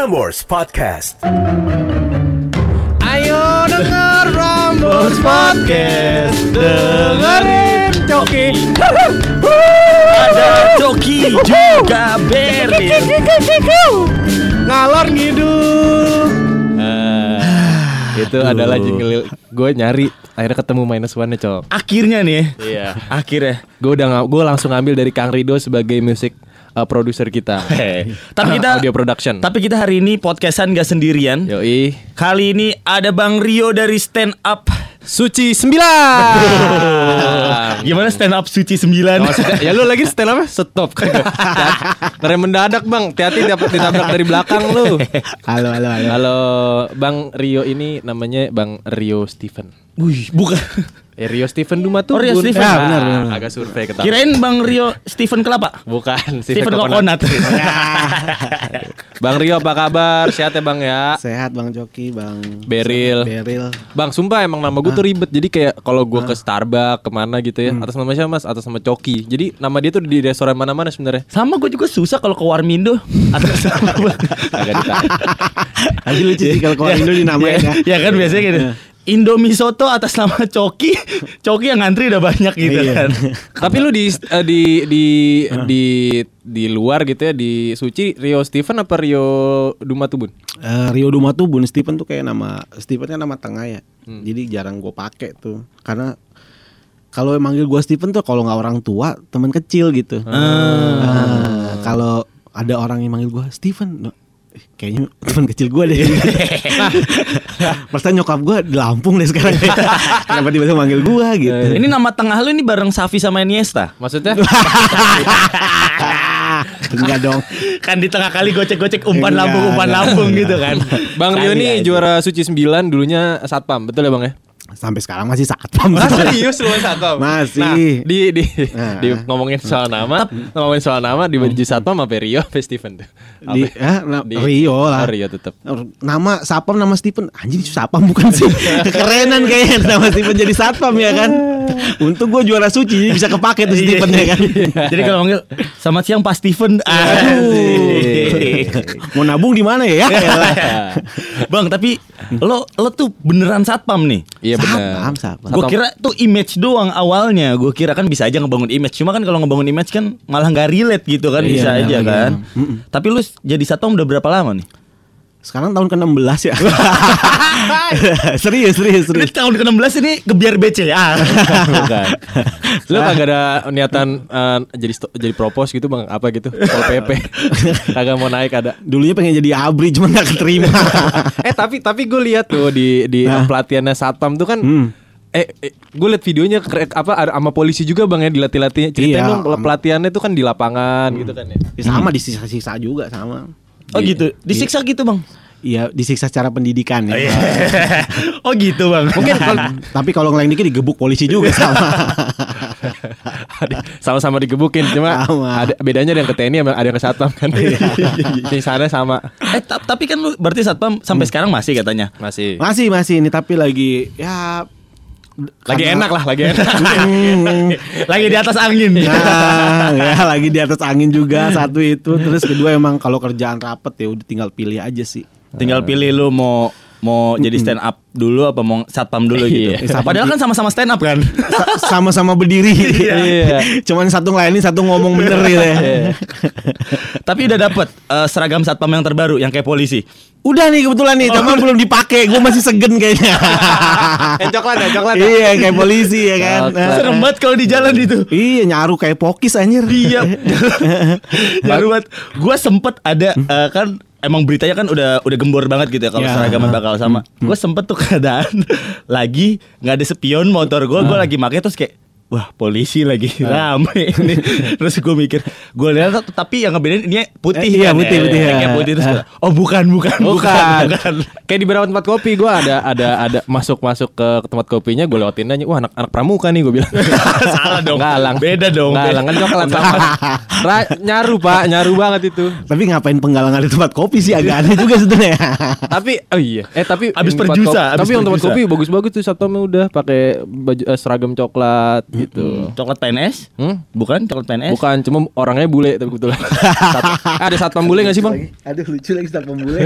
Prambors Podcast. Ayo denger Rambos Podcast. Dengerin Coki. Ada Coki juga Berlin. Ngalor ngidul. Itu adalah jingle gue nyari akhirnya ketemu minus one nya cok. Akhirnya nih iya. Akhirnya? Gue udah gue langsung ngambil dari Kang Rido sebagai music uh, producer kita. Tapi kita audio production. Tapi kita hari ini podcastan gak sendirian. Yoi. Kali ini ada Bang Rio dari Stand Up Suci sembilan. Gimana Stand Up Suci 9? Maksudnya, ya lu lagi setel apa? Stop. Ngerem mendadak bang. Hati-hati dapat ditabrak dari belakang lu. Halo halo halo. Halo Bang Rio ini namanya Bang Rio Steven Wih, bukan Eh Rio Steven Duma tuh Oh, Rio Steven. Ah, Ya, benar, benar. Agak survei ketahuan Kirain Bang Rio Steven Kelapa Bukan Steven Coconut Bang Rio apa kabar? Sehat ya Bang ya? Sehat Bang Joki Bang Beril. Beril Bang, sumpah emang nama gue tuh ribet. Jadi kayak kalau gue ke Starbucks ke mana gitu ya, atas nama siapa Mas? Atas nama Coki. Jadi nama dia tuh di restoran mana-mana sebenarnya. Sama gue juga susah kalau ke Warmindo Atas Agak ditarik. Lagi lucu sih kalau keluar Indo dinamain ya ya kan biasanya gitu Indomie soto atas nama Coki. Coki yang ngantri udah banyak gitu Iya. kan. Tapi lu di eh, di di di di luar gitu ya di Suci Rio Steven apa Rio Dumatubun? Eh, Rio Dumatubun Stephen tuh kayak nama Stephen kan nama tengah ya. Jadi jarang gue pakai tuh. Karena kalau manggil gue Stephen tuh kalau nggak orang tua teman kecil gitu. Nah, kalau ada orang yang manggil gue eh, kayaknya teman kecil gue deh. Perasaan nyokap gue di Lampung deh sekarang. Kenapa tiba-tiba manggil gue gitu? Ini nama tengah lu ini bareng Safi sama Iniesta? Maksudnya? Enggak dong. Kan di tengah kali gocek-gocek umpan lambung umpan lambung gitu kan. Bang Rio aja. juara Suci 9 dulunya satpam, betul ya Bang ya? Sampai sekarang masih satpam. Ah, serius lu satpam? Masih. Nah, di di, Nah. di ngomongin soal nama, ngomongin soal nama di baju satpam apa Rio apa Steven tuh? di, Apa? eh, na- Di- Rio lah. Oh, Rio tetap. Nama Sapam nama Stephen Anjing Sapam bukan sih? Kerenan kayaknya nama Stephen jadi Satpam ya kan? Untung gue juara suci bisa kepake tuh Stephen ya kan? Jadi kalau manggil Selamat siang Pak Steven. Aduh. Mau nabung di mana ya? Bang tapi lo lo tuh beneran satpam nih? Iya benar. Gue kira tuh image doang awalnya Gue kira kan bisa aja ngebangun image Cuma kan kalau ngebangun image kan Malah nggak relate gitu kan Iya, Bisa iya, aja iya. kan Tapi lu jadi satpam udah berapa lama nih? Sekarang tahun ke-16 ya Serius serius Ini serius tahun ke-16 ini gebiar BCA Bukan. Lu kagak ada niatan eh, jadi jadi propose gitu Bang, apa gitu? Pol PP. kagak mau naik ada. Dulunya pengen jadi abri cuma gak keterima eh tapi tapi gue lihat tuh di di Nah. pelatihannya satpam tuh kan Hmm. Eh, eh gue liat videonya apa ada sama polisi juga bang ya dilatih-latih ceritain Iya, dong pelatihannya tuh kan di lapangan gitu kan ya Ya, Sama disiksa-siksa juga sama Oh gitu? Disiksa gitu bang? Iya disiksa secara pendidikan ya. Oh gitu bang. Mungkin kalau- tapi kalau ngelain dikit digebuk polisi juga sama. sama-sama digebukin cuma Sama. ada bedanya ada yang ke TNI sama ada yang ke satpam kan? Di sana sama. Eh ta- tapi kan lu berarti satpam sampai Hmm. sekarang masih katanya? Masih. Masih masih. Ini tapi lagi ya lagi karena- enak lah lagi enak Lagi di atas angin Nah, ya lagi di atas angin juga satu itu. Terus kedua emang kalau kerjaan rapet ya udah tinggal pilih aja sih. Tinggal pilih lu mau mau jadi stand up dulu apa mau satpam dulu gitu. Iya. Padahal kan sama-sama stand up kan. Sa- Sama-sama berdiri. Iya. Cuman satu ngelainin satu ngomong bener gitu ya. Tapi udah dapet eh, seragam satpam yang terbaru yang kayak polisi. Udah nih kebetulan nih, cuman belum dipakai. Gue masih segen kayaknya. eh coklat ya coklat ya? iya, kayak polisi ya kan. Coklat. Serem banget kalau di jalan itu. Iya, nyaru kayak pokis anjir. Iya. Baru banget. Gue sempet ada eh, kan emang beritanya kan udah udah gembor banget gitu ya kalau Ya. seragamnya bakal sama. Gue sempet tuh keadaan lagi nggak ada spion motor gue, gue lagi pakai terus kayak Wah polisi lagi rame ini Terus gue mikir Gue lihat tapi yang ngebedain ini putih Eh, iya, kan putih, ya, putih, ya. putih terus gua, Oh bukan bukan bukan, Bukan. bukan. Kayak di beberapa tempat kopi gue ada ada ada masuk masuk ke tempat kopinya gue lewatin aja wah anak anak pramuka nih gue bilang. Salah dong. Galang. Beda dong. Galang kan coklat sama. Ra- nyaru pak nyaru banget itu. Tapi ngapain penggalangan di tempat kopi sih agak aneh juga sebenarnya. tapi oh iya eh tapi Abis perjusa, kopi- abis tapi yang tempat kopi bagus-bagus tuh satpamnya udah pakai baju eh, seragam coklat gitu. Coklat PNS? Hmm? Bukan coklat PNS? Bukan, cuma orangnya bule tapi kebetulan. Sat- ada satpam bule gak sih bang? Aduh lucu lagi sapam bule.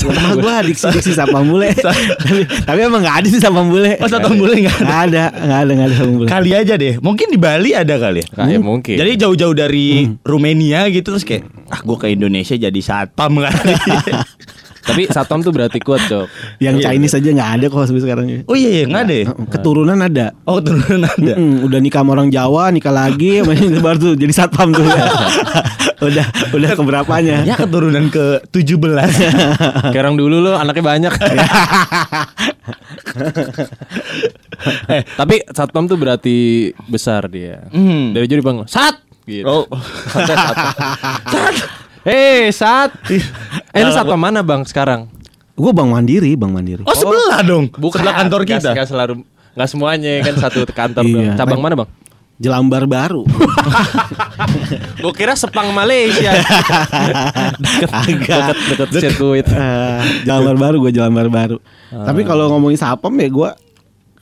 Lemah gue diksi-diksi sapam bule. tapi, tapi emang gak ada sih sapam bule. Oh, sapam bule nggak ada? Gak ada, gak ada, gak ada sapam bule. Kali aja deh. Mungkin di Bali ada kali ya. Kayak mungkin. Jadi jauh-jauh dari Rumania gitu terus kayak ah gue ke Indonesia jadi satpam kali. tapi satpam tuh berarti kuat cok. Yang Iya. Chinese aja gak ada kok sampai sekarang. oh iya iya nggak ada. ya? Keturunan ada. Oh turunan ada. Mm, udah nikah sama orang Jawa, nikah lagi, masih baru tuh jadi satpam tuh. udah, udah keberapanya. Ya keturunan ke 17 Kayak orang dulu lo anaknya banyak. eh, tapi satpam tuh berarti besar dia. Hmm. Dari jadi bang, sat. Gitu. Oh. Sat, sat. Sat. Hei, sat. Eh, lu satpam mana bang sekarang? Gue bang mandiri, bang mandiri. Oh sebelah dong. Bukan sebelah kantor kita. nggak selalu nggak semuanya kan satu kantor Iya. dong. Cabang mana bang? Jelambar baru. Gue kira Sepang Malaysia. deket, deket, deket sirkuit. Eh, Jelambar baru, gue jelambar baru. Tapi kalau ngomongin sapam ya gue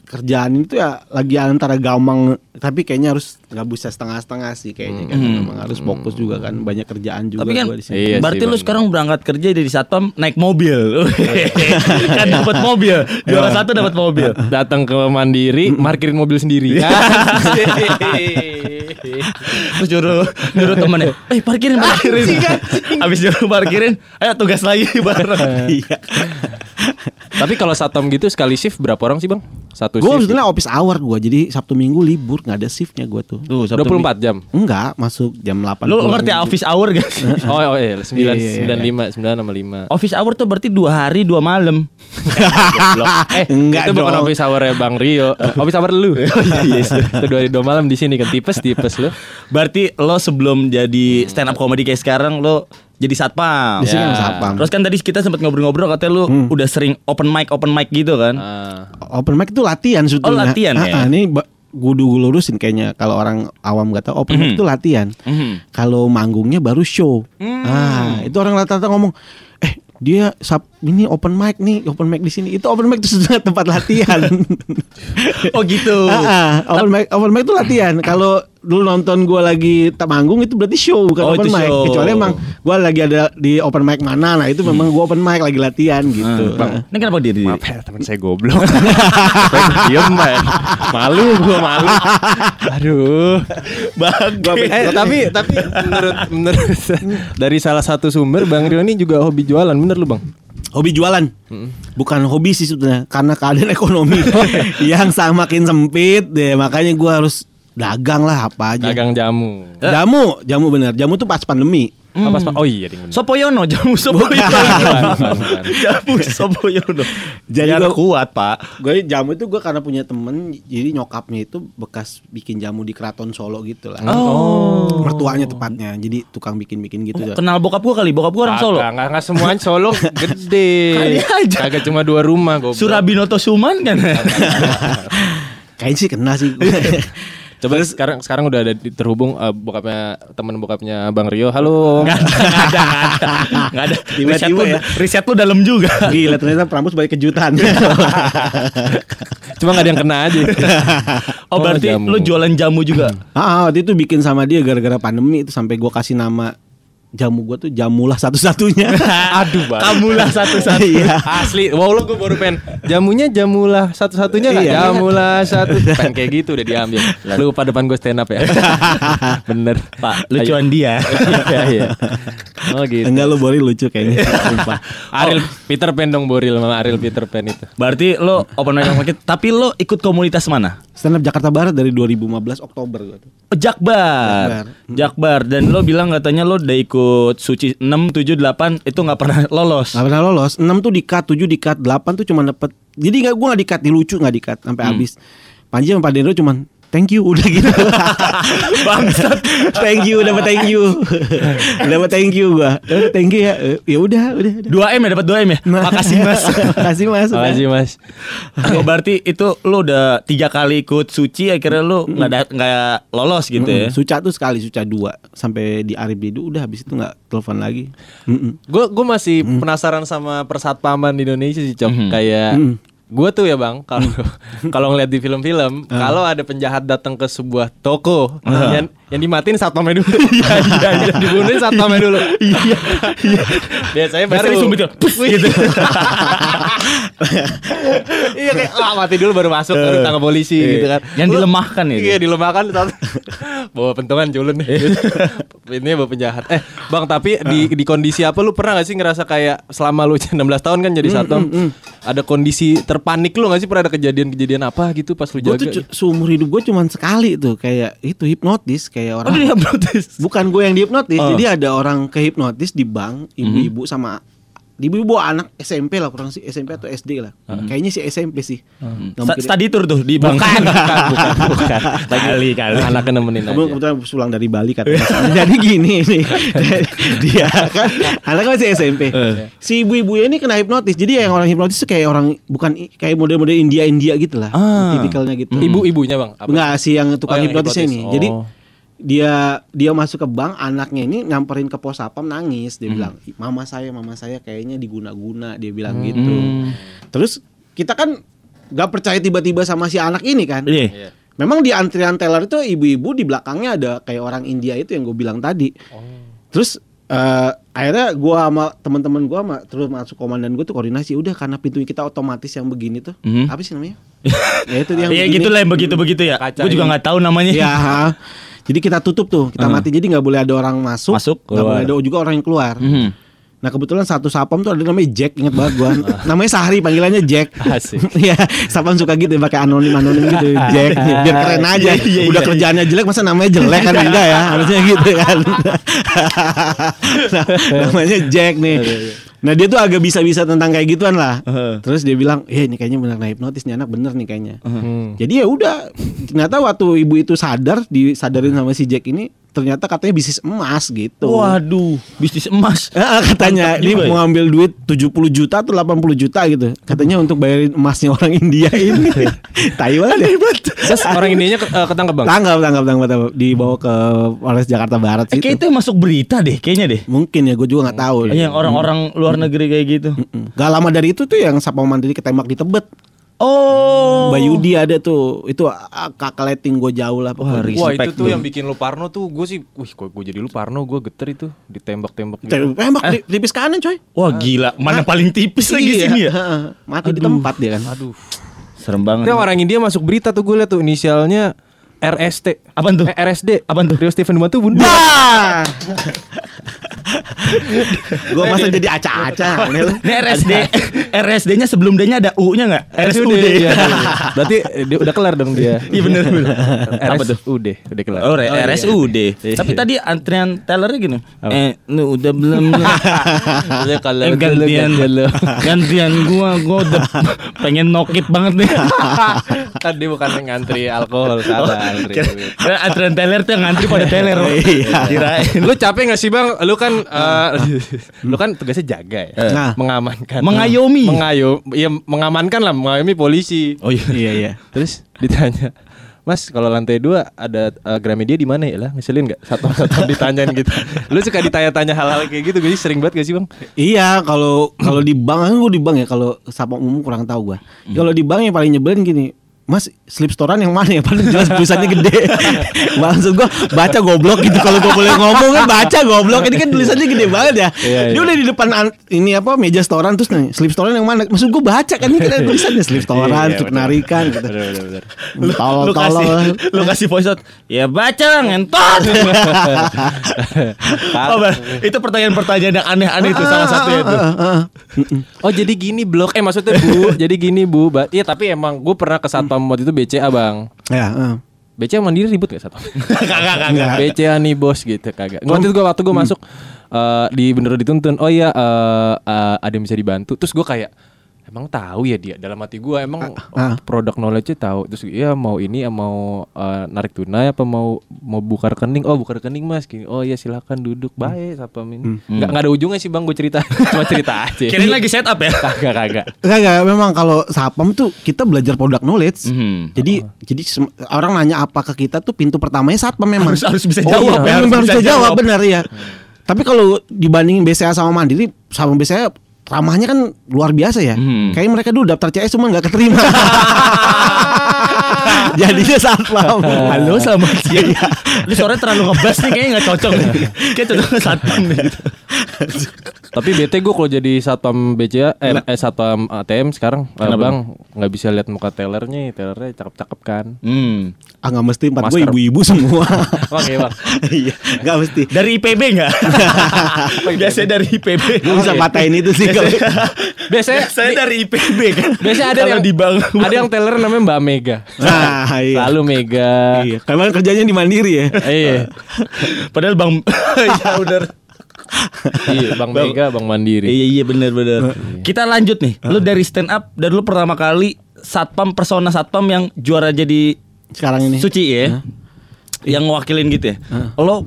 kerjaan itu ya lagi antara gampang tapi kayaknya harus nggak bisa setengah-setengah sih kayaknya kan memang harus fokus juga kan banyak kerjaan juga Tapi kan gua di sini. Iya berarti sih, lu Bang. sekarang berangkat kerja dari satpam naik mobil. kan dapat mobil. Juara satu dapat mobil. Datang ke Mandiri, parkirin mobil sendiri. Terus nyuruh nyuruh temennya, eh parkirin parkirin. Abis nyuruh parkirin, ayo tugas lagi bareng. Iya. Tapi kalau satpam gitu sekali shift berapa orang sih bang? Satu Gue shift. sebetulnya office hour gue jadi Sabtu Minggu libur nggak ada shiftnya gue tuh. Tuh, 24 jam. Enggak masuk jam 8 Lu ngerti jam- office hour gak sih? Oh, oh iya, 9 Iya, iya, iya. 95, 9 sama 5. Office hour tuh berarti dua hari dua malam. Eh, Enggak itu bukan dong. office hour ya Bang Rio. Office hour lu. Yes. itu dua hari dua malam di sini kan tipes tipes lu. Berarti lo sebelum jadi stand up comedy kayak sekarang lo jadi satpam. Di sini Ya. kan sapam. Terus kan tadi kita sempat ngobrol-ngobrol katanya lu udah sering open mic open mic gitu kan. Ah. Open mic itu latihan sebetulnya. Oh, latihan ya? Ah, ah, ini gue lurusin kayaknya kalau orang awam gak tahu open mic Mhm. itu latihan. Mhm. Kalau manggungnya baru show. Ah, itu orang rata-rata ngomong, "Eh, dia sap ini open mic nih, open mic di sini." Itu open mic itu sebenarnya tempat latihan. Oh gitu. Ah, ah, open mic open mic itu latihan. Kalau dulu nonton gue lagi tak manggung itu berarti show bukan Oh, open mic. show. Kecuali emang gue lagi ada di open mic mana, nah itu memang gue open mic lagi latihan gitu. Bang, ini kenapa dia di Maaf ya teman saya goblok. Diem ya. Malu gua malu. Aduh. Bang, Eh, tapi tapi menurut menurut dari salah satu sumber Bang Rio ini juga hobi jualan, bener lu Bang? Hobi jualan, bukan hobi sih sebetulnya, karena keadaan ekonomi yang semakin sempit deh, makanya gua harus dagang lah apa aja. Dagang jamu. Jamu, jamu bener, jamu tuh pas pandemi. Apa sih? Oh iya ding. bener. Sopoyono, jamu Sopoyono. Jamu Sopoyono. Jadi gua- kuat, Pak. Gue jamu itu gue karena punya temen, jadi nyokapnya itu bekas bikin jamu di keraton Solo gitu lah. Oh. Mertuanya tepatnya, jadi tukang bikin-bikin gitu. dah. Kenal bokap gua kali, bokap gua orang Solo. Kagak, nggak semuanya Solo gede. Kali aja. Kagak cuma dua rumah goblok. Surabinoto Suman kan. Kayaknya sih kena sih. Coba sekarang sekarang udah ada di- terhubung eh, bokapnya teman bokapnya Bang Rio. Halo. Enggak ada, enggak ada, enggak ada. Tiba-tiba Riset lu, ya. riset lu dalam juga. Gila ternyata Pramus banyak kejutan. Cuma nggak ada yang kena aja. Oh, berarti jamu. lu jualan jamu juga. ah, waktu itu bikin sama dia gara-gara pandemi itu sampai gue kasih nama jamu gue tuh jamulah satu-satunya. Aduh, Bang. Kamulah satu-satu. Iya. Asli, wow lu gue baru pengen Jamunya jamulah satu-satunya nggak? Iya. Jamulah satu Pengen kayak gitu udah diambil Lu pada depan gue stand up ya Bener Pak, lucuan dia. Iya iya Oh gitu Enggak lu Bori lucu kayaknya. Sumpah. Ariel Peter Pan dong Boril sama Ariel Peter Pan itu Berarti lo open mic mic, tapi lo ikut komunitas mana? Stand up Jakarta Barat dari 2015 Oktober gue tuh. Oh, Jakbar. Jakbar. Jakbar dan lo bilang katanya lo udah ikut suci 6 7 8 itu nggak pernah lolos. Gak pernah lolos 6 tuh di cut 7 di cut 8 tuh cuma dapet Jadi gak, gue gak di cut Di lucu gak di cut Sampai habis Panji sama Pak Dendro cuman Thank you udah gitu Bangsat. Thank you dapat thank you Dapat thank you gua thank you ya Ya udah udah. 2 M ya dapat 2 M ya. Makasih Mas. Makasih mas. Makasih mas oh, berarti itu lo udah tiga kali ikut suci akhirnya lo nggak da- nggak lolos gitu ya. Mm-mm. Suca tuh sekali Suca dua Sampai di Aribidu Udah habis itu gak telepon lagi. Gue gue masih penasaran sama persatpaman di Indonesia sih Cok Kayak Gua tuh ya bang, kalau kalau ngeliat di film-film, kalau ada penjahat datang ke sebuah toko, yang yang dimatiin satpamnya dulu, iya iya, iya. dibunuhin satpamnya dulu, iya iya. Biasanya baru Biasanya disumbit tuh, pus, gitu. iya kayak ah, mati dulu baru masuk, baru tangkap polisi gitu kan. Yang dilemahkan ya, Iya dilemahkan, bawa pentungan culun nih. Ini bawa penjahat. Eh bang, tapi di di kondisi apa lu pernah gak sih ngerasa kayak selama lu 16 tahun kan jadi satpam, ada kondisi terpanik lu gak sih pernah ada kejadian-kejadian apa gitu pas lu Gue jaga? tuh cu- seumur hidup gue cuman sekali tuh kayak itu hipnotis kayak orang. Oh dia protes. Bukan gue yang dihipnotis. Oh. Jadi ada orang kehipnotis di bank, ibu-ibu sama ibu-ibu bawa anak SMP lah kurang sih SMP atau SD lah. Kayaknya sih SMP sih. Mungkin- Study tour tuh di bang. bukan, bukan, bukan. Kali kali. Anaknya nemenin Kamu aja. kebetulan pulang dari Bali katanya. Jadi gini nih. dia kan anaknya masih SMP. Si ibu-ibu ini kena hipnotis. Jadi yang orang hipnotis tuh kayak orang bukan kayak model-model India-India gitu lah. Ah. Tipikalnya gitu. Ibu-ibunya bang? Apa? Enggak sih yang Oh, tukang yang hipnotisnya hipnotis. ini. Oh. Jadi dia dia masuk ke bank, anaknya ini nyamperin ke pos sapam nangis. Dia bilang, "Mama saya, mama saya kayaknya diguna-guna." Dia bilang gitu. Terus kita kan nggak percaya tiba-tiba sama si anak ini kan. Iya. Memang di antrian teller itu ibu-ibu di belakangnya ada kayak orang India itu yang gue bilang tadi. Terus eh, akhirnya gua sama teman-teman gua sama terus masuk komandan gue tuh koordinasi udah karena pintu kita otomatis yang begini tuh. Mhm. Apa sih namanya? ya itu dia yang begini. gitu lah yang begitu-begitu ya. Kaca Gue juga nggak tahu namanya. Ya. Jadi kita tutup tuh, kita mati. Jadi nggak boleh ada orang masuk, Masuk, nggak boleh ada juga orang yang keluar. Mhm. Nah kebetulan satu sapam tuh ada namanya Jack, inget banget gua. namanya Sahri, panggilannya Jack. Asik. Iya, sapam suka gitu ya, pakai anonim anonim gitu, Jack. Biar keren aja. Iya, iya, Udah iya. kerjaannya jelek, masa namanya jelek kan enggak ya? Harusnya gitu kan. Nah, namanya Jack nih. Nah dia tuh agak bisa-bisa tentang kayak gituan lah. Heeh. Terus dia bilang, eh ini kayaknya benar nah hipnotis nih anak bener nih kayaknya. Hmm. Jadi ya udah, ternyata waktu ibu itu sadar, disadarin sama si Jack ini, ternyata katanya bisnis emas gitu. Waduh, bisnis emas. Ah, katanya ini ya. mau ngambil duit 70 juta atau 80 juta gitu. Katanya untuk bayarin emasnya orang India ini. Taiwan ya. Terus orang Indianya ke- eh, ketangkep bang? Tangkap, tangkap, tangkap, tangkap. Dibawa ke Polres Jakarta Barat Eh, kayak itu masuk berita deh, kayaknya deh. Mungkin ya, gue juga nggak tahu. Yang orang-orang luar negeri kayak gitu. Mm. Gak lama dari itu tuh yang Sapam Mandiri ketembak di Tebet. Oh. Bayudi ada tuh. Itu ah, kakak leting gue jauh lah Wah, pokoknya. Wah itu tuh yang bikin lu parno tuh gue sih, wih kok gue jadi lu parno gue geter itu ditembak-tembak gitu. Tembak di tipis kanan coy. Wah gila, mana paling tipis lagi Iya, sini ya? heeh. Mati di tempat dia kan. Aduh. Serem banget. Yang orang India masuk berita tuh gue liat tuh inisialnya RST. Apaan tuh? Eh, RSD. Apaan tuh? Rio Steven Batu bunuh. Gue masa jadi aca-aca. Ini RSD, RSD-nya sebelum D-nya ada U-nya nggak? RSUD. Iya, Berarti eh, dia udah kelar dong dia. Iya bener tuh? RSUD udah kelar. Oh, RSUD. Iya. Tapi tadi antrian tellernya gini. Apa? Eh, lu udah belum? lu? Udah kelar Eh, gantian gantian gua gua udah pengen nokit banget nih. Tadi bukan ngantri alkohol, salah ngantri. Kira- kira antrian teller tuh ngantri pada teller. Iya. Kirain. Lu capek gak sih bang? Lu kan eh, Lu kan tugasnya jaga ya Nah. Mengamankan Mengayomi. Mengayo Iya mengamankan lah Mengayomi polisi Oh iya. Iya iya. Terus ditanya Mas kalau lantai dua ada eh, Gramedia di mana ya lah ngeselin nggak satu satu ditanyain gitu lu suka ditanya-tanya hal-hal kayak gitu gue sering banget gak sih bang Iya, kalau kalau di bank kan gue di bank ya. Kalau sapam umum kurang tahu gue. Kalau di bank yang paling nyebelin gini. Mas slip storean yang mana ya? Paling jelas tulisannya gede. Maksud gue baca goblok gitu. Kalau gue boleh ngomong kan baca goblok. Ini kan tulisannya gede banget ya. Iya, Dia iya. udah di depan an- ini apa meja storean terus nih slip storean yang mana? Maksud gue baca kan ini kan tulisannya slip storean, Iya, iya, slip betul. penarikan gitu. Tolol lu kasih tolol. lu kasih voice out. Ya baca lah ngentot. oh, itu pertanyaan-pertanyaan yang aneh-aneh itu salah satu itu. Oh jadi gini blok Eh maksudnya bu Jadi gini bu Iya tapi emang Gue pernah ke satpam waktu itu BCA bang Ya, eh. BCA mandiri ribut gak satpam? Kagak kagak. BCA nih bos gitu kagak. Waktu itu gue waktu gue masuk eh, di bener dituntun. Oh iya eh, eh, ada yang bisa dibantu. Terus gue kayak emang tahu ya dia dalam hati gue emang ah. produk knowledge tahu. Terus ya mau ini ya mau eh, narik tunai apa mau mau buka rekening? Oh buka rekening mas. Gini. Oh iya silakan duduk. Baik satpam ini. Nggak nggak ada ujungnya sih bang gue cerita. Cuma cerita aja. Kirain lagi setup ya. kagak kagak. Enggak, memang kalau sapam tuh kita belajar produk knowledge. Mhm. Jadi jadi sem- orang nanya apa ke kita tuh pintu pertamanya satpam memang. Harus- harus bisa Oh, jawab iya, ya, memang harus harus bisa bisa jawab jawab. benar ya. Tapi kalau dibandingin BCA sama Mandiri, sama BCA ramahnya kan luar biasa ya. Hmm. Kayaknya mereka dulu daftar CS cuma nggak keterima. Jadinya satpam. Halo selamat siang. Lu suaranya terlalu ngebas nih kayaknya gak cocok nih. Kayak cocoknya satpam nih. Tapi bete gue kalau jadi satpam BCA eh, Nah. eh satpam ATM sekarang eh, Kenapa? bang nggak bisa lihat muka tellernya, tellernya cakep-cakep kan. Hmm. Ah nggak mesti empat gue ibu-ibu semua. Oke bang. Iya, nggak mesti. Dari IPB enggak? Biasanya dari IPB. Gue bisa patahin itu sih kalau. Biasanya Saya dari IPB kan. biasanya ada yang di bank. ada yang teller namanya Mbak Mega. Nah, iya. Lalu Mega. Iya, karena kerjanya di Mandiri ya. Iya. Padahal Bang Iya benar. iya, Bang Bang- Mega, Bang Mandiri. Iya iya benar benar. Kita lanjut nih. Lu dari stand up dari lu pertama kali satpam persona satpam yang juara jadi Sekarang ini. suci ya. Yang ngewakilin gitu ya. Lo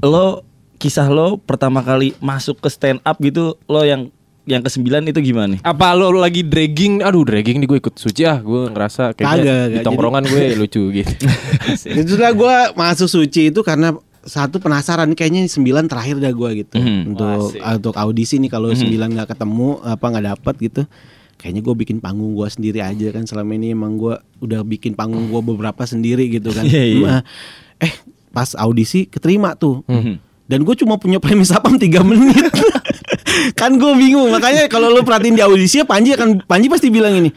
lo kisah lo pertama kali masuk ke stand up gitu lo yang yang kesembilan itu gimana nih? Apa lo lagi dragging? Aduh, dragging nih gue ikut suci ah. Gue ngerasa kayaknya di tongkrongan gue lucu gitu. Itu lah gue masuk suci itu karena satu penasaran nih, kayaknya sembilan terakhir dah gue gitu Mhm. untuk untuk audisi nih kalau sembilan nggak ketemu apa nggak dapet gitu kayaknya gue bikin panggung gue sendiri aja kan selama ini emang gue udah bikin panggung gue beberapa sendiri gitu kan iya. Nah, eh pas audisi keterima tuh Mhm. dan gue cuma punya premis apam 3 menit kan gue bingung makanya kalau lu perhatiin di audisi Panji akan Panji pasti bilang ini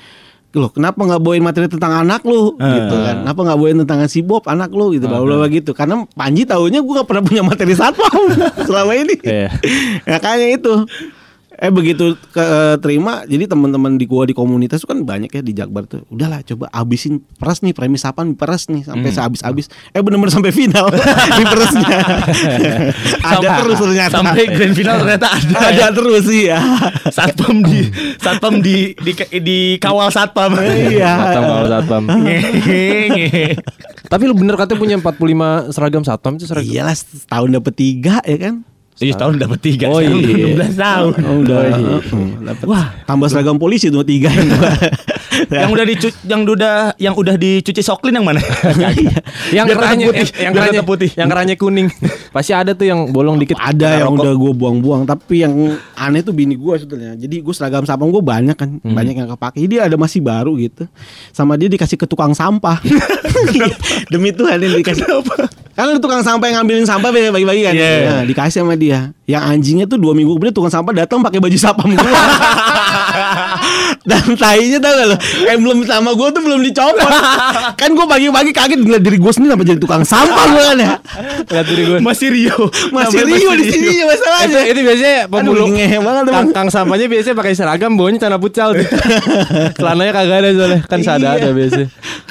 loh kenapa nggak bawain materi tentang anak lu? Gitu kan. Kenapa nggak bawain tentang si Bob anak lu? Gitu bla bla bla gitu. Karena Panji tahunya gue nggak pernah punya materi satpam selama ini. Iya. makanya itu eh begitu ke, eh, terima jadi teman-teman di gua di komunitas tuh kan banyak ya di Jakbar tuh. Udahlah coba abisin peras nih premis apaan peras nih sampai sehabis-habis. Eh bener-bener sampai final di perasnya ada Sampai- terus ternyata. Sampai grand final ternyata ada. ada terus sih ya Satpam di satpam di di, di kawal satpam. iya. Satpam kalau satpam. Tapi lu bener katanya punya 45 seragam satpam itu seragam. iyalah setahun dapet tiga ya kan Iya tahun dapat tiga. Oh, sekarang iya. udah 16 tahun. oh, udah heeh, dapet. Wah. tambah seragam polisi tuh tiga yang yang udah dicuci yang udah yang udah dicuci soklin yang mana? Yang Biar tetap kerahnya putih, yang, yang kerahnya putih. Yang kerahnya kuning. Pasti ada tuh yang bolong dikit. ada yang rokok. udah gue buang-buang tapi yang aneh tuh bini gue sebetulnya jadi gue seragam sapam gue banyak kan banyak yang kepake jadi ada masih baru gitu sama dia dikasih ke tukang sampah demi Tuhan ini dikasih kan ada tukang sampah yang ngambilin sampah bagi-bagi kan Iya. nah, dikasih sama dia yang anjingnya tuh dua minggu kemudian tukang sampah datang pakai baju sapam. gue dan tainya tau gak lo emblem sama gue tuh belum dicopot kan gue pagi-pagi kaget ngeliat diri gue sendiri apa jadi tukang sampah gue kan ya Lihat diri gue. Masih Rio. masih Rio di sini itu, masalahnya itu biasanya pemulung Aduh, ngehe banget kang, emang. kang sampahnya biasanya pakai seragam bawahnya celana pucal tuh. Celananya kagak ada soalnya kan sadar Iya. ada biasanya.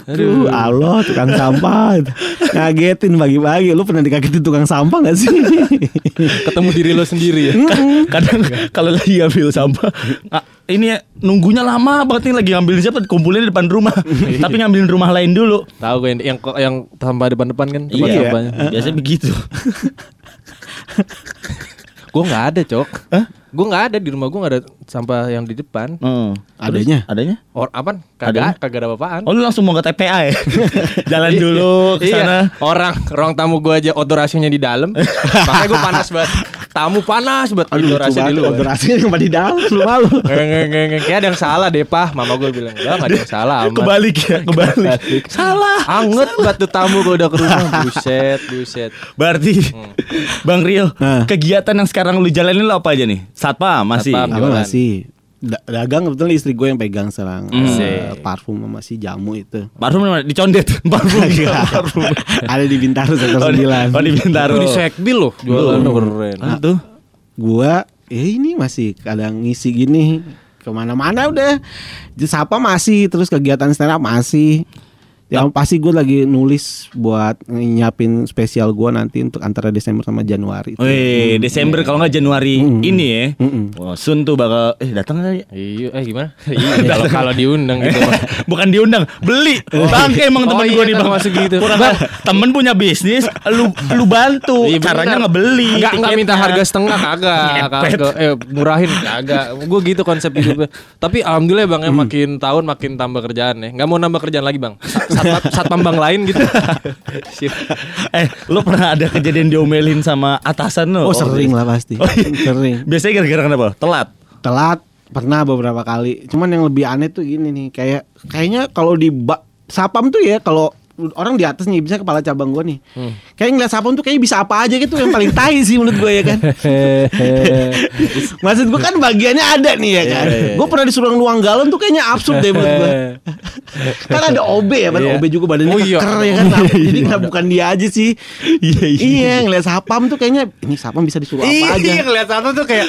Aduh, Allah tukang sampah Ngagetin pagi-pagi Lu pernah dikagetin tukang sampah gak sih? Ketemu diri lo sendiri ya. Kadang kalau lagi ngambil sampah ah, ini ya, nunggunya lama banget nih lagi ngambilin siapa kumpulin di depan rumah. Tapi ngambilin rumah lain dulu. Tahu gue yang yang, yang sampah depan-depan kan tempat Iya, sampahnya. biasanya begitu. Gue nggak ada cok. Gue nggak ada di rumah gue nggak ada sampah yang di depan. Hmm. Adanya? Terus, adanya? Or apa? Kagak kagak ada apa-apaan. Oh lu langsung mau ke TPA ya? Jalan dulu ke Iya, sana. orang ruang tamu gue aja odorasinya di dalam. Makanya gue panas banget. Tamu panas banget odorasi di luar. Odorasinya yang di dalam Lu malu Kayak ada yang salah deh pah Mama gue bilang Enggak gak ada yang salah amat Kebalik ya, kebalik. Salah. Anget banget tuh tamu gue udah ke rumah Buset buset Berarti Bang Rio, kegiatan yang sekarang lu jalanin lo apa aja nih? Satpam masih. Satpam. Masih Dagang kebetulan istri gue yang pegang sekarang Hmm. eh, Parfum sama si jamu itu Parfum mana? Dicondet. Parfum. Parfum. Ada di Bintaro sektor Oh, di, 9 oh, di Bintaro. Di sekbil loh Jualan keren Ah, tuh. Gua ya ini masih kadang ngisi gini ke mana-mana udah Jadi Sapa masih terus kegiatan stand up masih yang pasti gue lagi nulis buat nyiapin spesial gua nanti untuk antara Desember sama Januari. Wih, Desember kalau nggak Januari Mm. ini ya. Mm-mm. Wah, Sun tuh bakal eh datang nggak ya? Iya eh gimana Iya kalau kalau diundang gitu. Bukan diundang, beli. Bangke emang Oh, teman iya, gue di bang masuk gitu. Kurang Bang. temen punya bisnis, lu lu bantu. Iya, Caranya ngebeli. Enggak enggak minta harga setengah kagak kagak eh murahin kagak gue gitu konsep hidupnya tapi alhamdulillah bang ya makin tahun makin tambah kerjaan ya nggak mau nambah kerjaan lagi bang satpam satpam bang lain gitu. Eh, lu pernah ada kejadian diomelin sama atasan lu? Oh, sering lah pasti. Oh, iya. Sering. Biasanya gara-gara kenapa? Telat. telat pernah beberapa kali. Cuman yang lebih aneh tuh gini nih, kayak kayaknya kalau di ba- sapam tuh ya kalau orang di atas nih bisa kepala cabang gua nih. Kayak ngeliat sapam tuh kayak bisa apa aja gitu yang paling tai sih menurut gue ya kan. Maksud gue kan bagiannya ada nih ya kan. Gue pernah disuruh nuang galon tuh kayaknya absurd deh menurut gue. kan ada OB ya, kan Iya. OB juga badannya Oh iya. keker ya kan. Jadi nggak bukan dia aja sih. Iya, iya ngeliat sapam tuh kayaknya ini sapam bisa disuruh apa aja. Iya ngeliat satu tuh kayak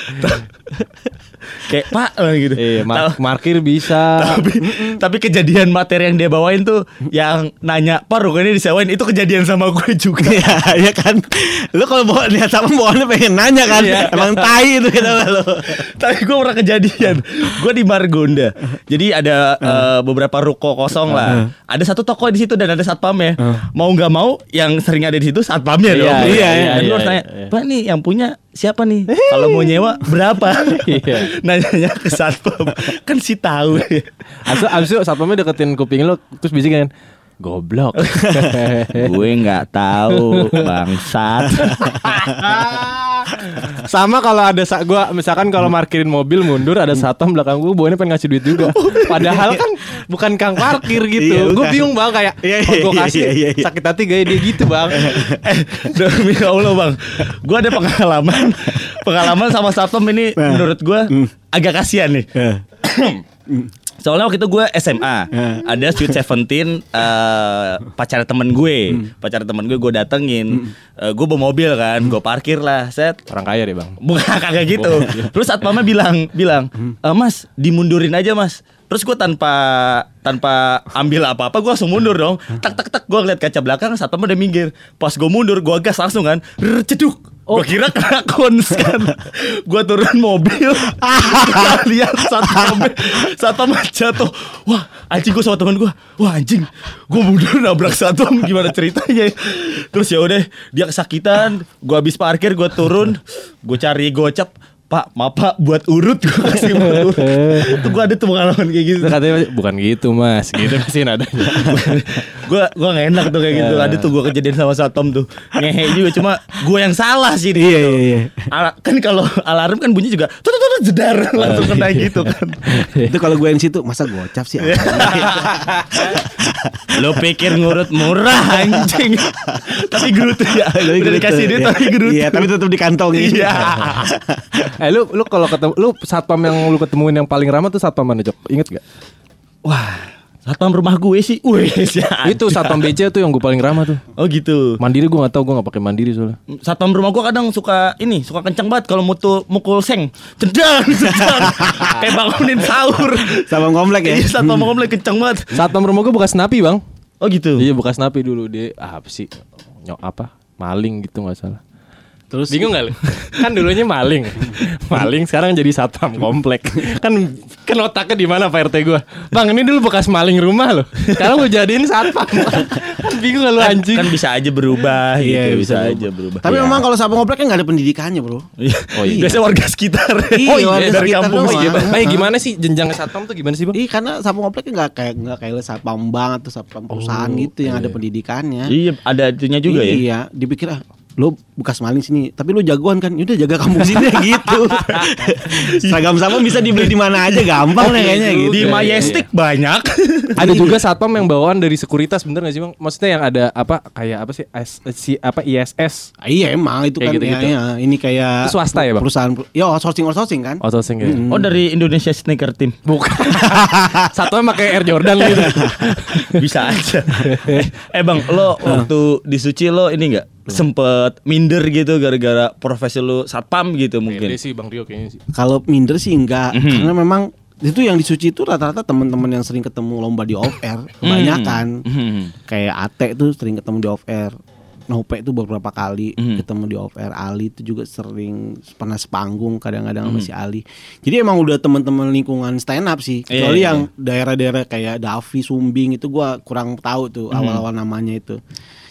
Kayak Pak eh, gitu. Iya mar- Tahu- markir bisa tapi, tapi kejadian materi yang dia bawain tuh yang nanya Pak rukanya disewain itu kejadian sama gue juga. Iya ya kan. Lu kalau bawa lihat sapam bawaannya pengen nanya kan. Iya. Emang tai itu kita lu. Tapi gue pernah kejadian Gue di Margonda Jadi ada eh, beberapa ruko kosong lah Ada satu toko di situ dan ada satpamnya Mau nggak mau Yang sering ada di situ satpamnya Iya, dong iya, iya, Dan lu iya, harus tanya iya. Pak nih yang punya siapa nih Kalau mau nyewa berapa Iya. Nanya ke satpam. Kan si tahu. Abis itu, abis itu satpamnya deketin kuping lu Terus bisik kan Goblok Gue nggak tahu Bangsat Sama kalau ada sa gua misalkan kalau parkirin mobil mundur ada satpam belakang gua bawanya pengen ngasih duit juga. Padahal kan bukan kang parkir Iya, gitu. gue bukan. bingung bang kayak Iya, oh, iya, gue iya, kasih iya, iya. sakit hati gaya dia gitu bang. eh demi Allah bang Gue ada pengalaman Pengalaman sama satpam ini Nah. Menurut gue Agak kasihan nih Soalnya waktu itu gue SMA Eh. Ada Sweet Seventeen eh Pacar temen gue Hmm. Pacar temen gue gue datengin Eh, Gue bawa mobil kan Gue parkir lah Set Orang kaya deh bang. Bukan kagak gitu Terus satpamnya bilang Bilang "Eh, Mas dimundurin aja mas Terus gue tanpa tanpa ambil apa-apa gue langsung mundur dong. Tak tak tak gue ngeliat kaca belakang satpamnya udah minggir. Pas gue mundur gue gas langsung kan. Rrr, ceduk. Gue kira kena kons kan. gue turun mobil. Lihat satpamnya satpamnya jatuh. Wah anjing gue sama teman gue. Wah anjing gue mundur nabrak satpam gimana ceritanya. Terus ya udah dia kesakitan. Gue habis parkir gue turun. Gue cari gocap. Pak, maaf pak buat urut gue kasih buat urut. Itu gue ada tuh pengalaman kayak gitu. Katanya bukan gitu mas, gitu pasti nadanya. gue gue gak enak tuh kayak gitu ada tuh gue kejadian sama Satom tuh ngehe juga cuma gue yang salah sih Iya, iya, iya. Kan kalau alarm kan bunyi juga tuh tuh jedar langsung kena gitu kan. Itu kalau gue yang situ masa gocap sih. lo pikir ngurut murah anjing. Tapi gerutu ya udah dikasih duit tapi gerutu Iya, tapi tetap di kantong iya. Eh lu lu kalau ketemu lu satpam yang lu ketemuin yang paling ramah tuh satpam mana Jok? Ingat gak? wah satpam rumah gue sih. Wih Itu satpam BC tuh yang gue paling ramah tuh. oh gitu. Mandiri gue gak tahu gue gak pakai mandiri soalnya. Satpam rumah gua kadang suka ini suka kencang banget kalau mutu mukul seng. Cedang cedang kayak bangunin sahur. Sama komplek ya. Iya, satpam komplek kencang banget. Satpam rumah gue bekas napi bang. oh gitu? Iya bekas napi dulu. Dia ah, apa sih? Nyok apa? Maling gitu nggak salah. Terus Bingung gak lu? Kan dulunya maling Maling sekarang jadi satpam komplek Kan kan otaknya di mana Pak RT gue Bang ini dulu bekas maling rumah loh Sekarang lu jadiin satpam Kan bingung gak lu kan, anjing kan bisa aja berubah Iya, gitu, bisa, bisa aja berubah. Tapi Iya. memang kalau sapam komplek kan nggak ada pendidikannya, Bro. Iya. Oh, iya. Biasanya warga sekitar. Iya, oh iya, warga dari sekitar kampung sih. Iya. Eh gimana sih jenjang satpam tuh gimana sih bang? Iya karena sapam komplek nggak kayak nggak kayak sapam bank atau sapam perusahaan gitu yang ada pendidikannya. Iya, ada itunya juga ya. Iya, dipikir ah lo bekas maling sini, tapi lo jagoan kan, yaudah jaga kampung sini gitu. Seragam sapam bisa dibeli di mana aja, gampang deh kayaknya gitu. Di Majestic banyak. Ada juga satpam yang bawaan dari sekuritas bener gak sih bang? Maksudnya yang ada apa kayak apa sih S, si apa ISS Ah, iya emang itu Kayak kan gitu-gitu. ya, ya, ini kayak Itu swasta ya, Bang? Perusahaan, ya outsourcing outsourcing kan. outsourcing ya? Oh dari Indonesia Sneaker Team. Bukan. Satpam pakai Air Jordan gitu. Bisa aja. eh bang, lo waktu di Suci lo ini nggak sempet minder gitu gara-gara profesi lo satpam gitu mungkin. Pede sih Bang Rio kayaknya sih. Kalau minder sih enggak, Mhm. karena memang itu yang disuci itu rata-rata teman-teman yang sering ketemu lomba di off air, kebanyakan. Mhm. Kayak Ate tuh sering ketemu di off air. Nope itu beberapa kali Mhm. ketemu di off air. Ali itu juga sering pernah sepanggung kadang-kadang Mhm. sama si Ali. Jadi emang udah teman-teman lingkungan stand up sih. Iya, Kecuali iya, yang daerah-daerah kayak Davi, Sumbing itu gua kurang tahu tuh Mhm. awal-awal namanya itu.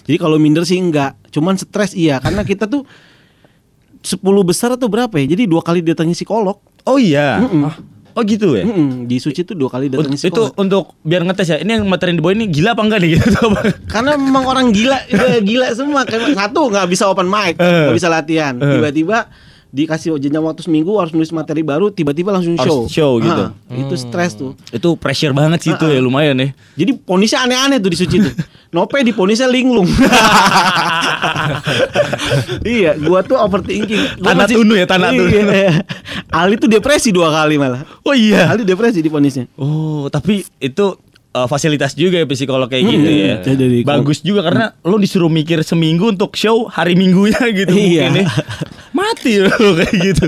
Jadi kalau minder sih enggak, cuman stres iya karena kita tuh 10 besar atau berapa ya? Jadi dua kali datangnya psikolog. Oh iya. Mm-mm. Ah, Oh gitu ya. Mm-mm, di Suci tuh dua kali Ut- datangnya itu psikolog. untuk biar ngetes ya. Ini yang materi yang dibawa ini gila apa enggak nih gitu? Karena memang orang gila, eh, gila semua. Kayak satu nggak bisa open mic, Eh. nggak bisa latihan. Tiba-tiba dikasih jenjang waktu seminggu harus nulis materi baru tiba-tiba langsung Harus show. show gitu. Ah, Itu stres tuh. Itu pressure banget sih itu Ah, ya lumayan ya. Jadi ponisnya aneh-aneh tuh di Suci tuh. Nope di ponisnya linglung. iya, gua tuh overthinking. Gua Tanah tunu ya, tanah tunu. Iya. Ali tuh depresi dua kali malah. Oh iya. Ali depresi di ponisnya. Oh, tapi itu uh, fasilitas juga ya psikolog kayak Hmm, gitu ya. ya jadi- Bagus juga karena lo disuruh mikir seminggu untuk show hari minggunya gitu Iya. mungkin ya. Mati lo kayak gitu.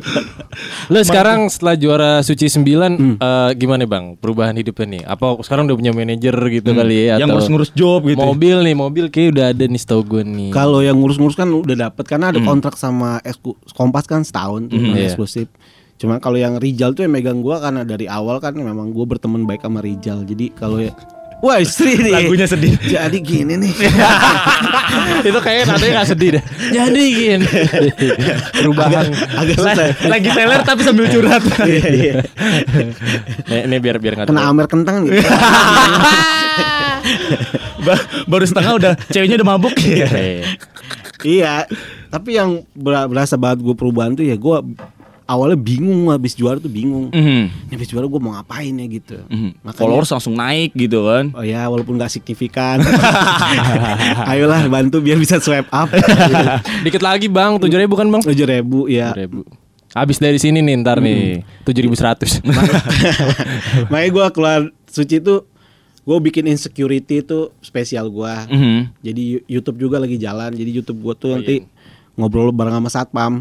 Lu sekarang setelah juara Suci 9 Hmm. eh, gimana Bang? Perubahan hidupnya nih. Apa sekarang udah punya manajer gitu kali ya Hmm. Yang ngurus-ngurus job gitu. Mobil nih, mobil kayak udah ada nih setahu gue nih. Kalau yang ngurus-ngurus kan udah dapet karena Hmm. ada kontrak sama Esku- Kompas kan setahun tuh yang Iya. eksklusif. Cuma kalau yang Rijal tuh yang megang gua karena dari awal kan memang gua berteman baik sama Rijal. Jadi kalau ya Wah istri nih Lagunya sedih. Jadi gini nih itu kayak nadanya gak sedih deh. Jadi gini. Perubahan. Agak susah Lagi teler tapi sambil curhat. Iya, iya. Nih, nih biar biar nggak Kena Amer kentang nih Ba- Baru setengah udah ceweknya udah mabuk ya. Iya Tapi yang ber- berasa banget gue perubahan tuh ya Gue awalnya bingung habis juara tuh bingung Mhm. Ini habis juara gue mau ngapain ya gitu Mhm. Makanya- Followers langsung naik gitu kan. Oh ya walaupun gak signifikan Ayolah bantu biar bisa swipe up Dikit lagi Bang, 7 ribu kan Bang? Tujuh ribu ya ribu. Habis dari sini nih ntar nih 7100. Makanya gue keluar suci tuh Gue bikin insecurity itu spesial gue Mhm. Jadi Youtube juga lagi jalan Jadi Youtube gue tuh nanti ngobrol bareng sama satpam.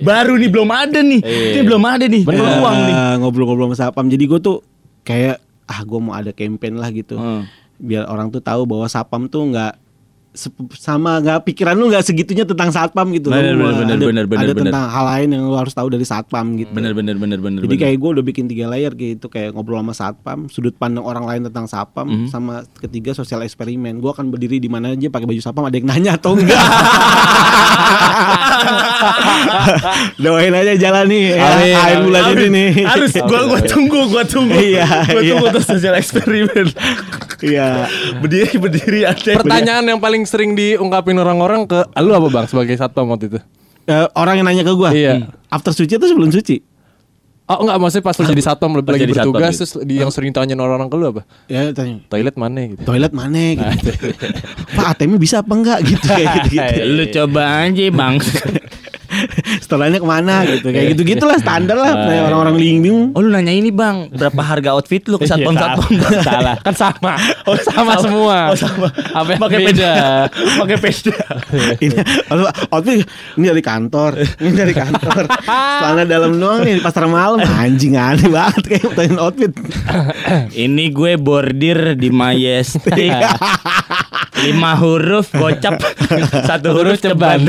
Baru nih belum ada nih. Ini belum ada nih. Peluang nih. Eh, ngobrol-ngobrol sama sapam jadi gue tuh kayak ah gue mau ada campaign lah gitu Hmm. biar orang tuh tahu bahwa sapam tuh nggak sama nggak pikiran lu nggak segitunya tentang satpam gitu Bener, Lu bener, bener, ada, bener, bener, ada bener. tentang hal lain yang lu harus tahu dari satpam gitu Bener bener bener bener. jadi bener. kayak gue udah bikin tiga layer gitu kayak ngobrol sama satpam sudut pandang orang lain tentang satpam Mhm. sama ketiga sosial eksperimen gue akan berdiri di mana aja pakai baju satpam ada yang nanya atau enggak doain aja jalan nih ya, Amin, akhir amin. bulan ini nih harus gua gua tunggu gua tunggu Iya, gua iya. tunggu terus sosial eksperimen iya berdiri berdiri ada Pertanyaan yang paling sering diungkapin orang-orang ke lu apa Bang sebagai satpam waktu itu? Eh, orang yang nanya ke gue Iya. after suci atau sebelum suci Oh enggak maksudnya pas lu jadi satpam lu Pas lagi jadi satpam, bertugas gitu. terus di yang sering tanyain orang-orang ke lu apa? ya tanya Toilet mana gitu. toilet mana gitu pak ATM bisa apa enggak gitu kayak gitu, gitu. lu coba aja bang setelahnya ke mana gitu? Kayak gitu gitulah standar lah kayak orang-orang bingung oh lu nanya ini bang berapa harga outfit lu ke satpam satpam Iya, salah. Kan sama. Oh, sama, semua. oh sama. Apa yang pakai beda? peda. Pakai peda. Ini outfit ini dari kantor. Ini dari kantor. Celana dalam doang nih di pasar malam. Anjing aneh banget kayak pertanyaan outfit. Ini gue bordir di Majestic. Lima huruf gocap. Satu huruf ceban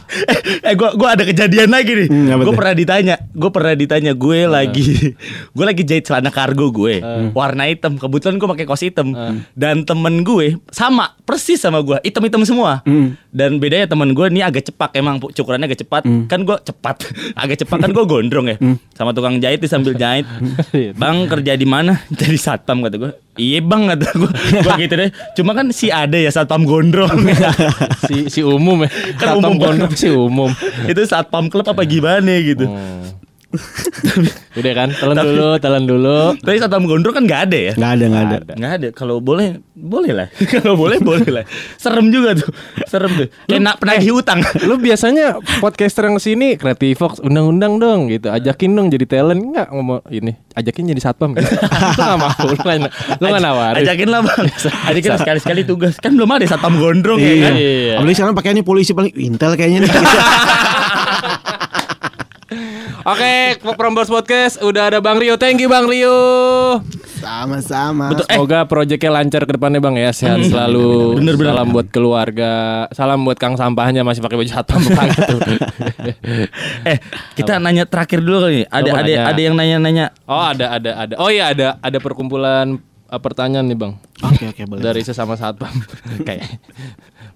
eh gue gua ada kejadian lagi nih. Hmm, gue pernah ditanya gue pernah ditanya gue lagi gue lagi jahit celana kargo gue. Warna hitam kebetulan gue pakai kaos hitam. Dan temen gue sama persis sama gue hitam hitam semua. Hmm. dan bedanya temen gue ini agak cepak emang cukurannya agak cepat. Kan gue cepat agak cepat kan gue gondrong ya. Sama tukang jahit sambil jahit. Bang kerja di mana? Jadi satpam kata gue iya bang kata gue gue gitu deh. Cuma kan si ada ya satpam gondrong. Si si umum ya. Kan Satpam umum gondrong si umum. itu satpam klub apa gimana gitu Hmm. Udah kan, telan dulu, telan dulu. tapi satpam gondrong kan nggak ada ya? Nggak ada nggak ada. Nggak ada. Kalau boleh boleh lah. Kalau boleh boleh lah. Serem juga tuh. Serem tuh. Kayak nak penagih utang Lu biasanya podcaster yang sini Creative Fox undang-undang dong gitu. Ajakin dong jadi talent. Enggak ngomong ini. Ajakin jadi satpam gitu. lu enggak mau. Lu nggak lu nggak nawarin. ajakin lah bang. Ajakin sekali-sekali tugas. Kan belum ada satpam gondrong ya kan? Iya. apalagi sekarang pakai ini polisi paling intel kayaknya Oke, Prambors Podcast udah ada Bang Rio. Thank you Bang Rio. sama-sama Betul. Eh. Semoga proyeknya lancar ke depannya Bang ya. Sehat selalu. Bener, bener. Salam buat keluarga. Salam buat Kang sampahnya masih pakai baju satpam tuh. eh kita nanya terakhir dulu kali ada ada nanya? ada yang nanya-nanya Oh, ada ada ada. Oh iya ada ada perkumpulan uh, pertanyaan nih, Bang. oke oke boleh Dari sesama satpam. Kayak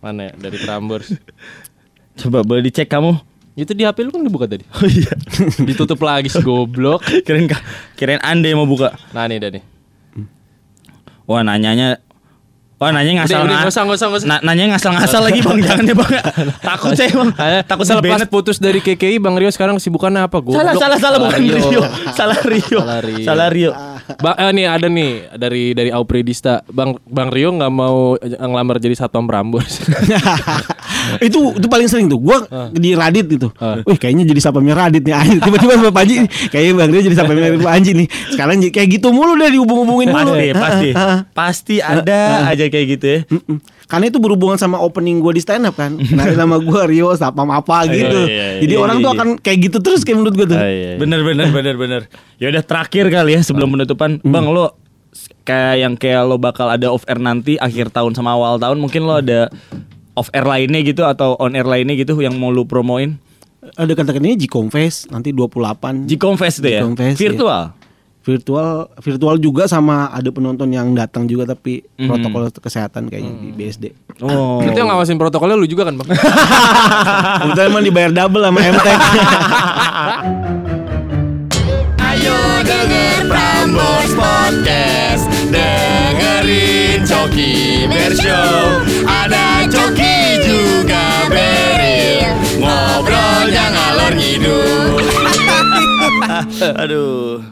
mana ya? Dari Prambors. coba boleh dicek kamu Itu di HP lu kan dibuka tadi. oh iya Ditutup lagi si goblok. kirain kirain anda yang mau buka Nah, nih dah nih. wah nanyanya Oh nanya ngasal Udah, udah, ngasal. nggak usah. Na- nanya ngasal-ngasal lagi bang, jangan ya bang. Takut saya bang. Takut Selepas di putus dari KKI Bang Rio sekarang kesibukannya apa? Goblok. Salah salah salah bukan Rio. Salah Rio. Salah Rio. Salah Rio. Bang, eh, nih ada nih dari dari Aupredista. Bang Bang Rio nggak mau ngelamar jadi satpam Prambors. itu itu paling sering tuh gua di Radit gitu. Ah. Wih kayaknya jadi sapamnya Radit nih. Tiba-tiba sama Panji kayaknya Bang Rio jadi sapamnya Panji nih. Sekarang kayak gitu mulu deh dihubung-hubungin mulu. Pasti pasti pasti ada aja kayak gitu ya. Karena itu berhubungan sama opening gue di stand up kan. Nah nama gue Rio sapam apa gitu. iya, iya, Jadi iya, orang iya, tuh iya. akan kayak gitu terus kayak menurut gue tuh. Bener bener bener bener. Ya udah terakhir kali ya sebelum penutupan, bang lo kayak yang kayak lo bakal ada off air nanti akhir tahun sama awal tahun mungkin lo ada off air lainnya gitu atau on air lainnya gitu yang mau lo promoin? Ada kata-katanya Jcom Fest nanti 28 Jcom Fest itu ya? Jcom Fest, Virtual. virtual virtual juga sama ada penonton yang datang juga tapi Mhm. protokol kesehatan kayaknya di BSD. Oh. Itu yang ngawasin protokolnya lu juga kan Bang? Kebetulan emang dibayar double sama MTek. Ayo denger Prambors Podcast Dengerin Coki Bershow Ada Coki juga Beril Ngobrolnya ngalor ngidul. Aduh